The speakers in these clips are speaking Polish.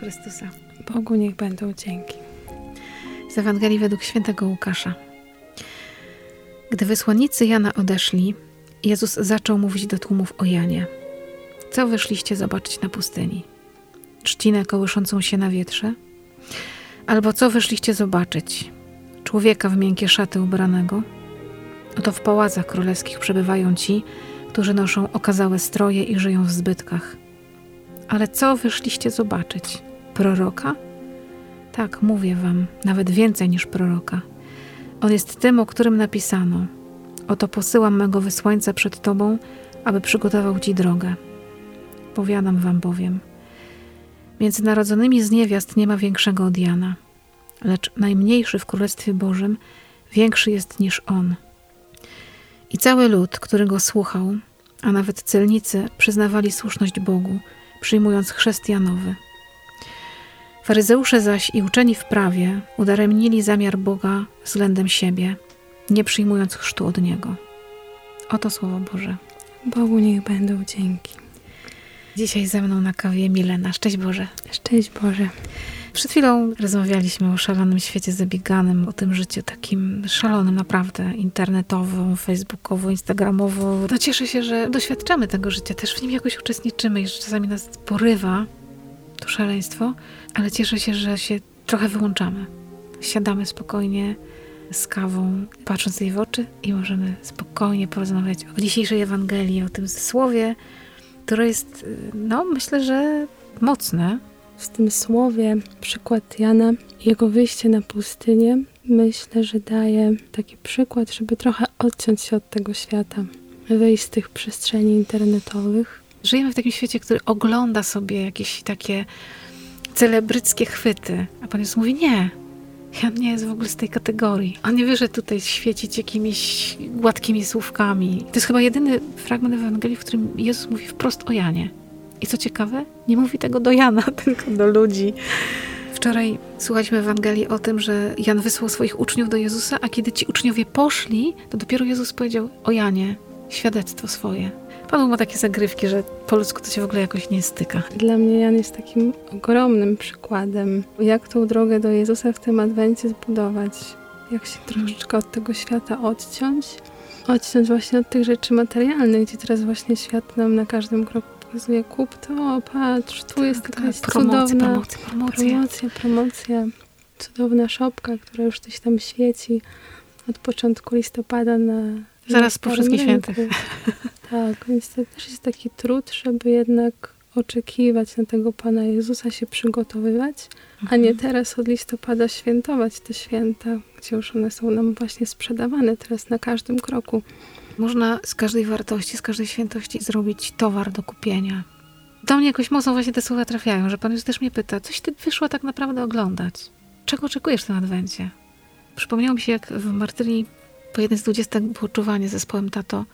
Chrystusa. Bogu niech będą dzięki. Z Ewangelii według świętego Łukasza. Gdy wysłannicy Jana odeszli, Jezus zaczął mówić do tłumów o Janie. Co wyszliście zobaczyć na pustyni? Trzcinę kołyszącą się na wietrze? Albo co wyszliście zobaczyć? Człowieka w miękkie szaty ubranego? Oto w pałacach królewskich przebywają ci, którzy noszą okazałe stroje i żyją w zbytkach. Ale co wyszliście zobaczyć? Proroka? Tak, mówię wam, nawet więcej niż proroka. On jest tym, o którym napisano: Oto posyłam mego wysłańca przed tobą, aby przygotował ci drogę. Powiadam wam bowiem: Między narodzonymi z niewiast nie ma większego od Jana, lecz najmniejszy w Królestwie Bożym większy jest niż on. I cały lud, który go słuchał, a nawet celnicy przyznawali słuszność Bogu, przyjmując chrzest Janowy. Faryzeusze zaś i uczeni w prawie udaremnili zamiar Boga względem siebie, nie przyjmując chrztu od Niego. Oto Słowo Boże. Bogu niech będą dzięki. Dzisiaj ze mną na kawie Milena. Szczęść Boże. Szczęść Boże. Przed chwilą rozmawialiśmy o szalonym świecie zabieganym, o tym życiu takim szalonym naprawdę, internetowo, facebookowo, instagramowo. No cieszę się, że doświadczamy tego życia, też w nim jakoś uczestniczymy i że czasami nas porywa to szaleństwo, ale cieszę się, że się trochę wyłączamy. Siadamy spokojnie z kawą, patrząc jej w oczy i możemy spokojnie porozmawiać o dzisiejszej Ewangelii, o tym słowie, które jest, no myślę, że mocne, w tym słowie przykład Jana, jego wyjście na pustynię, myślę, że daje taki przykład, żeby trochę odciąć się od tego świata, wyjść z tych przestrzeni internetowych. Żyjemy w takim świecie, który ogląda sobie jakieś takie celebryckie chwyty, a Pan Jezus mówi nie. Jan nie jest w ogóle z tej kategorii. On nie wyszedł tutaj świecić jakimiś gładkimi słówkami. To jest chyba jedyny fragment Ewangelii, w którym Jezus mówi wprost o Janie. I co ciekawe, nie mówi tego do Jana, tylko do ludzi. Wczoraj słuchaliśmy Ewangelii o tym, że Jan wysłał swoich uczniów do Jezusa, a kiedy ci uczniowie poszli, to dopiero Jezus powiedział o Janie świadectwo swoje. Pan ma takie zagrywki, że po ludzku to się w ogóle jakoś nie styka. Dla mnie Jan jest takim ogromnym przykładem, jak tą drogę do Jezusa w tym Adwencie zbudować. Jak się troszeczkę od tego świata odciąć. Odciąć właśnie od tych rzeczy materialnych, gdzie teraz właśnie świat nam na każdym kroku pokazuje kup to, patrz, tu jest tak, jakaś tak, promocja, cudowna promocja, promocja. promocja, promocja, cudowna szopka, która już coś tam świeci od początku listopada na Zaraz po wszystkich świętych. Tak, więc to też jest taki trud, żeby jednak oczekiwać na tego Pana Jezusa, się przygotowywać, a nie mhm. teraz od listopada świętować te święta, gdzie już one są nam właśnie sprzedawane teraz na każdym kroku. Można z każdej wartości, z każdej świętości zrobić towar do kupienia. Do mnie jakoś mocno właśnie te słowa trafiają, że Pan już też mnie pyta, coś Ty wyszło tak naprawdę oglądać? Czego oczekujesz w tym Adwencie? Przypomniało mi się, jak w Martyrii po jednej z dwudziestek było czuwanie zespołem Tato.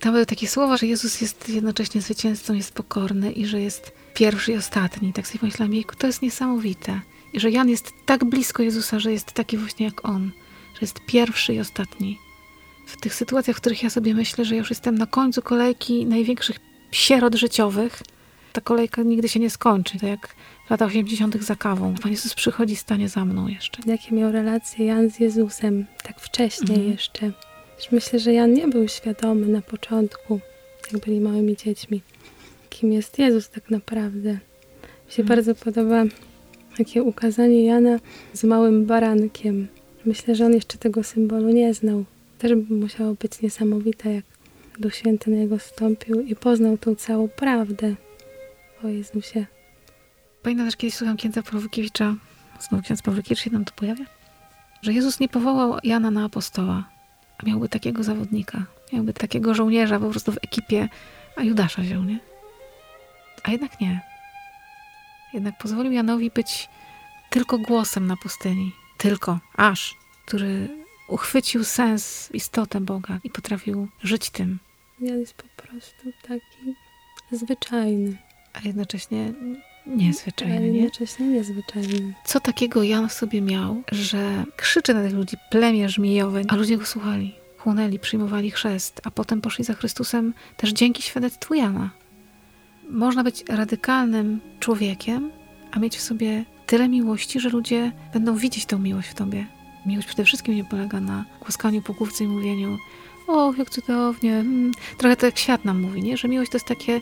Tam były takie słowa, że Jezus jest jednocześnie zwycięzcą, jest pokorny i że jest pierwszy i ostatni. Tak sobie pomyślałam, jejku, to jest niesamowite. I że Jan jest tak blisko Jezusa, że jest taki właśnie jak On. Że jest pierwszy i ostatni w tych sytuacjach, w których ja sobie myślę, że już jestem na końcu kolejki największych sierot życiowych, ta kolejka nigdy się nie skończy. To jak w latach 80. za kawą. Pan Jezus przychodzi, stanie za mną jeszcze. Jakie miał relacje Jan z Jezusem, tak wcześniej mhm. jeszcze. Myślę, że Jan nie był świadomy na początku, jak byli małymi dziećmi, kim jest Jezus tak naprawdę. Mi się mhm. bardzo podoba takie ukazanie Jana z małym barankiem. Myślę, że on jeszcze tego symbolu nie znał też musiało być niesamowite, jak Duch Święty na niego stąpił i poznał tą całą prawdę o Jezusie. Pamiętam też kiedyś słucham księdza Pawłykiewicza, znowu ksiądz Pawłykiewicz się nam tu pojawia, że Jezus nie powołał Jana na apostoła, a miałby takiego zawodnika, miałby takiego żołnierza po prostu w ekipie, a Judasza wziął, nie? A jednak nie. Jednak pozwolił Janowi być tylko głosem na pustyni. Tylko, aż, który uchwycił sens, istotę Boga i potrafił żyć tym. Jan jest po prostu taki zwyczajny. A jednocześnie niezwyczajny, A jednocześnie nie? niezwyczajny. Co takiego Jan w sobie miał, że krzyczy na tych ludzi plemię żmijowe, a ludzie go słuchali, chłonęli, przyjmowali chrzest, a potem poszli za Chrystusem też dzięki świadectwu Jana. Można być radykalnym człowiekiem, a mieć w sobie tyle miłości, że ludzie będą widzieć tą miłość w tobie. Miłość przede wszystkim nie polega na głaskaniu po główce i mówieniu o, jak cudownie. Mm. Trochę tak świat nam mówi, nie? że miłość to jest takie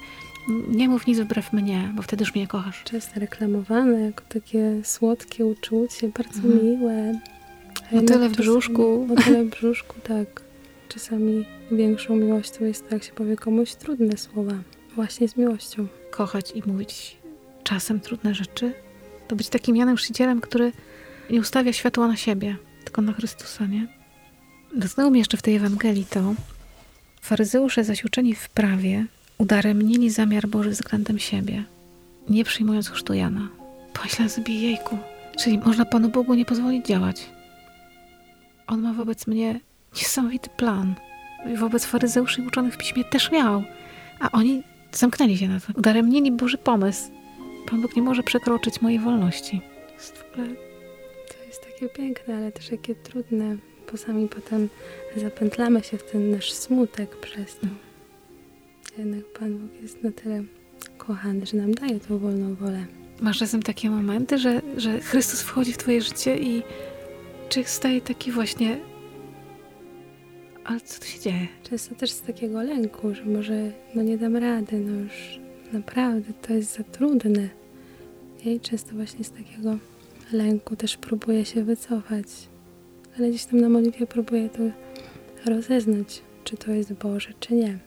nie mów nic wbrew mnie, bo wtedy już mnie kochasz. Często reklamowane jako takie słodkie uczucie, bardzo mhm. miłe. Motyle w brzuszku. Motyle w brzuszku, tak. Czasami większą miłością jest to, jak się powie komuś trudne słowa. Właśnie z miłością. Kochać i mówić czasem trudne rzeczy. To być takim Janem Chrzcicielem, który nie ustawia światła na siebie, tylko na Chrystusa, nie? Dotknęło mnie jeszcze w tej Ewangelii to, faryzeusze zaś uczeni w prawie udaremnili zamiar Boży względem siebie, nie przyjmując chrztu Jana. Sobie, jejku, czyli można Panu Bogu nie pozwolić działać. On ma wobec mnie niesamowity plan. Wobec faryzeuszy i uczonych w piśmie też miał. A oni zamknęli się na to. Udaremnili Boży pomysł. Pan Bóg nie może przekroczyć mojej wolności. Jest w ogóle, takie piękne, ale też jakie trudne, bo sami potem zapętlamy się w ten nasz smutek przez to. Jednak Pan Bóg jest na tyle kochany, że nam daje tą wolną wolę. Masz czasem takie momenty, że, że Chrystus wchodzi w twoje życie i czy staje taki właśnie ale co tu się dzieje? Często też z takiego lęku, że może no nie dam rady, no już naprawdę to jest za trudne. I często właśnie z takiego lęku też próbuję się wycofać. Ale gdzieś tam na modlitwie próbuję to rozeznać, czy to jest Boże, czy nie.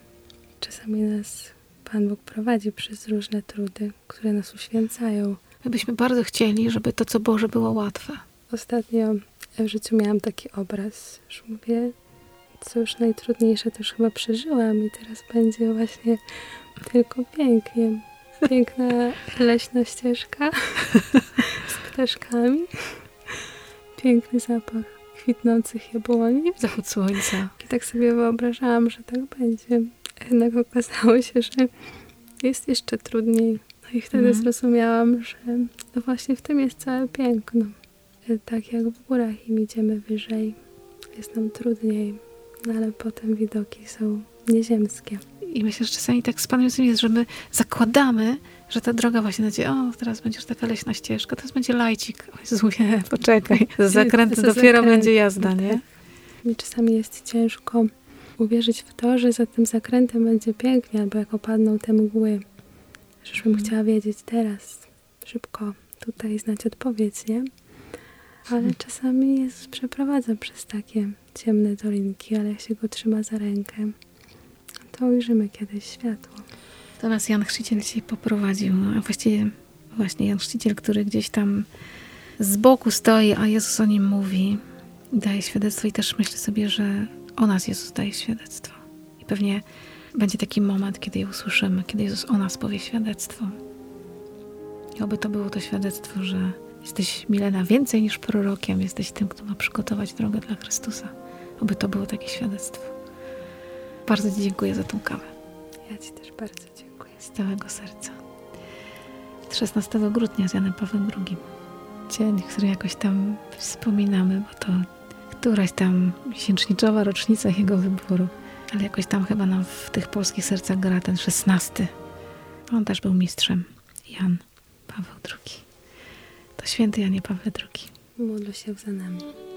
Czasami nas Pan Bóg prowadzi przez różne trudy, które nas uświęcają. My byśmy bardzo chcieli, żeby to, co Boże, było łatwe. Ostatnio w życiu miałam taki obraz, że mówię, co już najtrudniejsze to już chyba przeżyłam i teraz będzie właśnie tylko pięknie. Piękna leśna ścieżka ptaszkami. Piękny zapach kwitnących jabłoni. Zachód słońca. I tak sobie wyobrażałam, że tak będzie. Jednak okazało się, że jest jeszcze trudniej. No i wtedy mm. zrozumiałam, że no właśnie w tym jest całe piękno. Tak jak w górach im idziemy wyżej, jest nam trudniej no ale potem widoki są nieziemskie. I myślę, że czasami tak z Panem jest, że my zakładamy, że ta droga właśnie będzie, o, teraz będzie już taka leśna ścieżka, teraz będzie lajcik. O Jezu, nie, poczekaj. Za zakręty dopiero zakręt. będzie jazda, nie? Mi czasami jest ciężko uwierzyć w to, że za tym zakrętem będzie pięknie, albo jak opadną te mgły. Że bym hmm. chciała wiedzieć teraz, szybko tutaj znać odpowiedź, nie? Ale hmm. czasami jest, przeprowadza przez takie ciemne dolinki, ale jak się go trzyma za rękę, to ujrzymy kiedyś światło. To nas Jan Chrzciciel dzisiaj poprowadził. A właściwie właśnie Jan Chrzciciel, który gdzieś tam z boku stoi, a Jezus o nim mówi daje świadectwo. I też myślę sobie, że o nas Jezus daje świadectwo. I pewnie będzie taki moment, kiedy je usłyszymy, kiedy Jezus o nas powie świadectwo. I oby to było to świadectwo, że jesteś Milena więcej niż prorokiem, jesteś tym, kto ma przygotować drogę dla Chrystusa. Oby to było takie świadectwo. Bardzo Ci dziękuję za tą kawę. Ja Ci też bardzo dziękuję. Z całego serca. 16 grudnia z Janem Pawłem II. Dzień, który jakoś tam wspominamy, bo to któraś tam miesięczniczowa rocznica jego wyboru. Ale jakoś tam chyba nam w tych polskich sercach gra ten 16. On też był mistrzem. Jan Paweł II. To święty Janie Paweł II. Módl się za nami.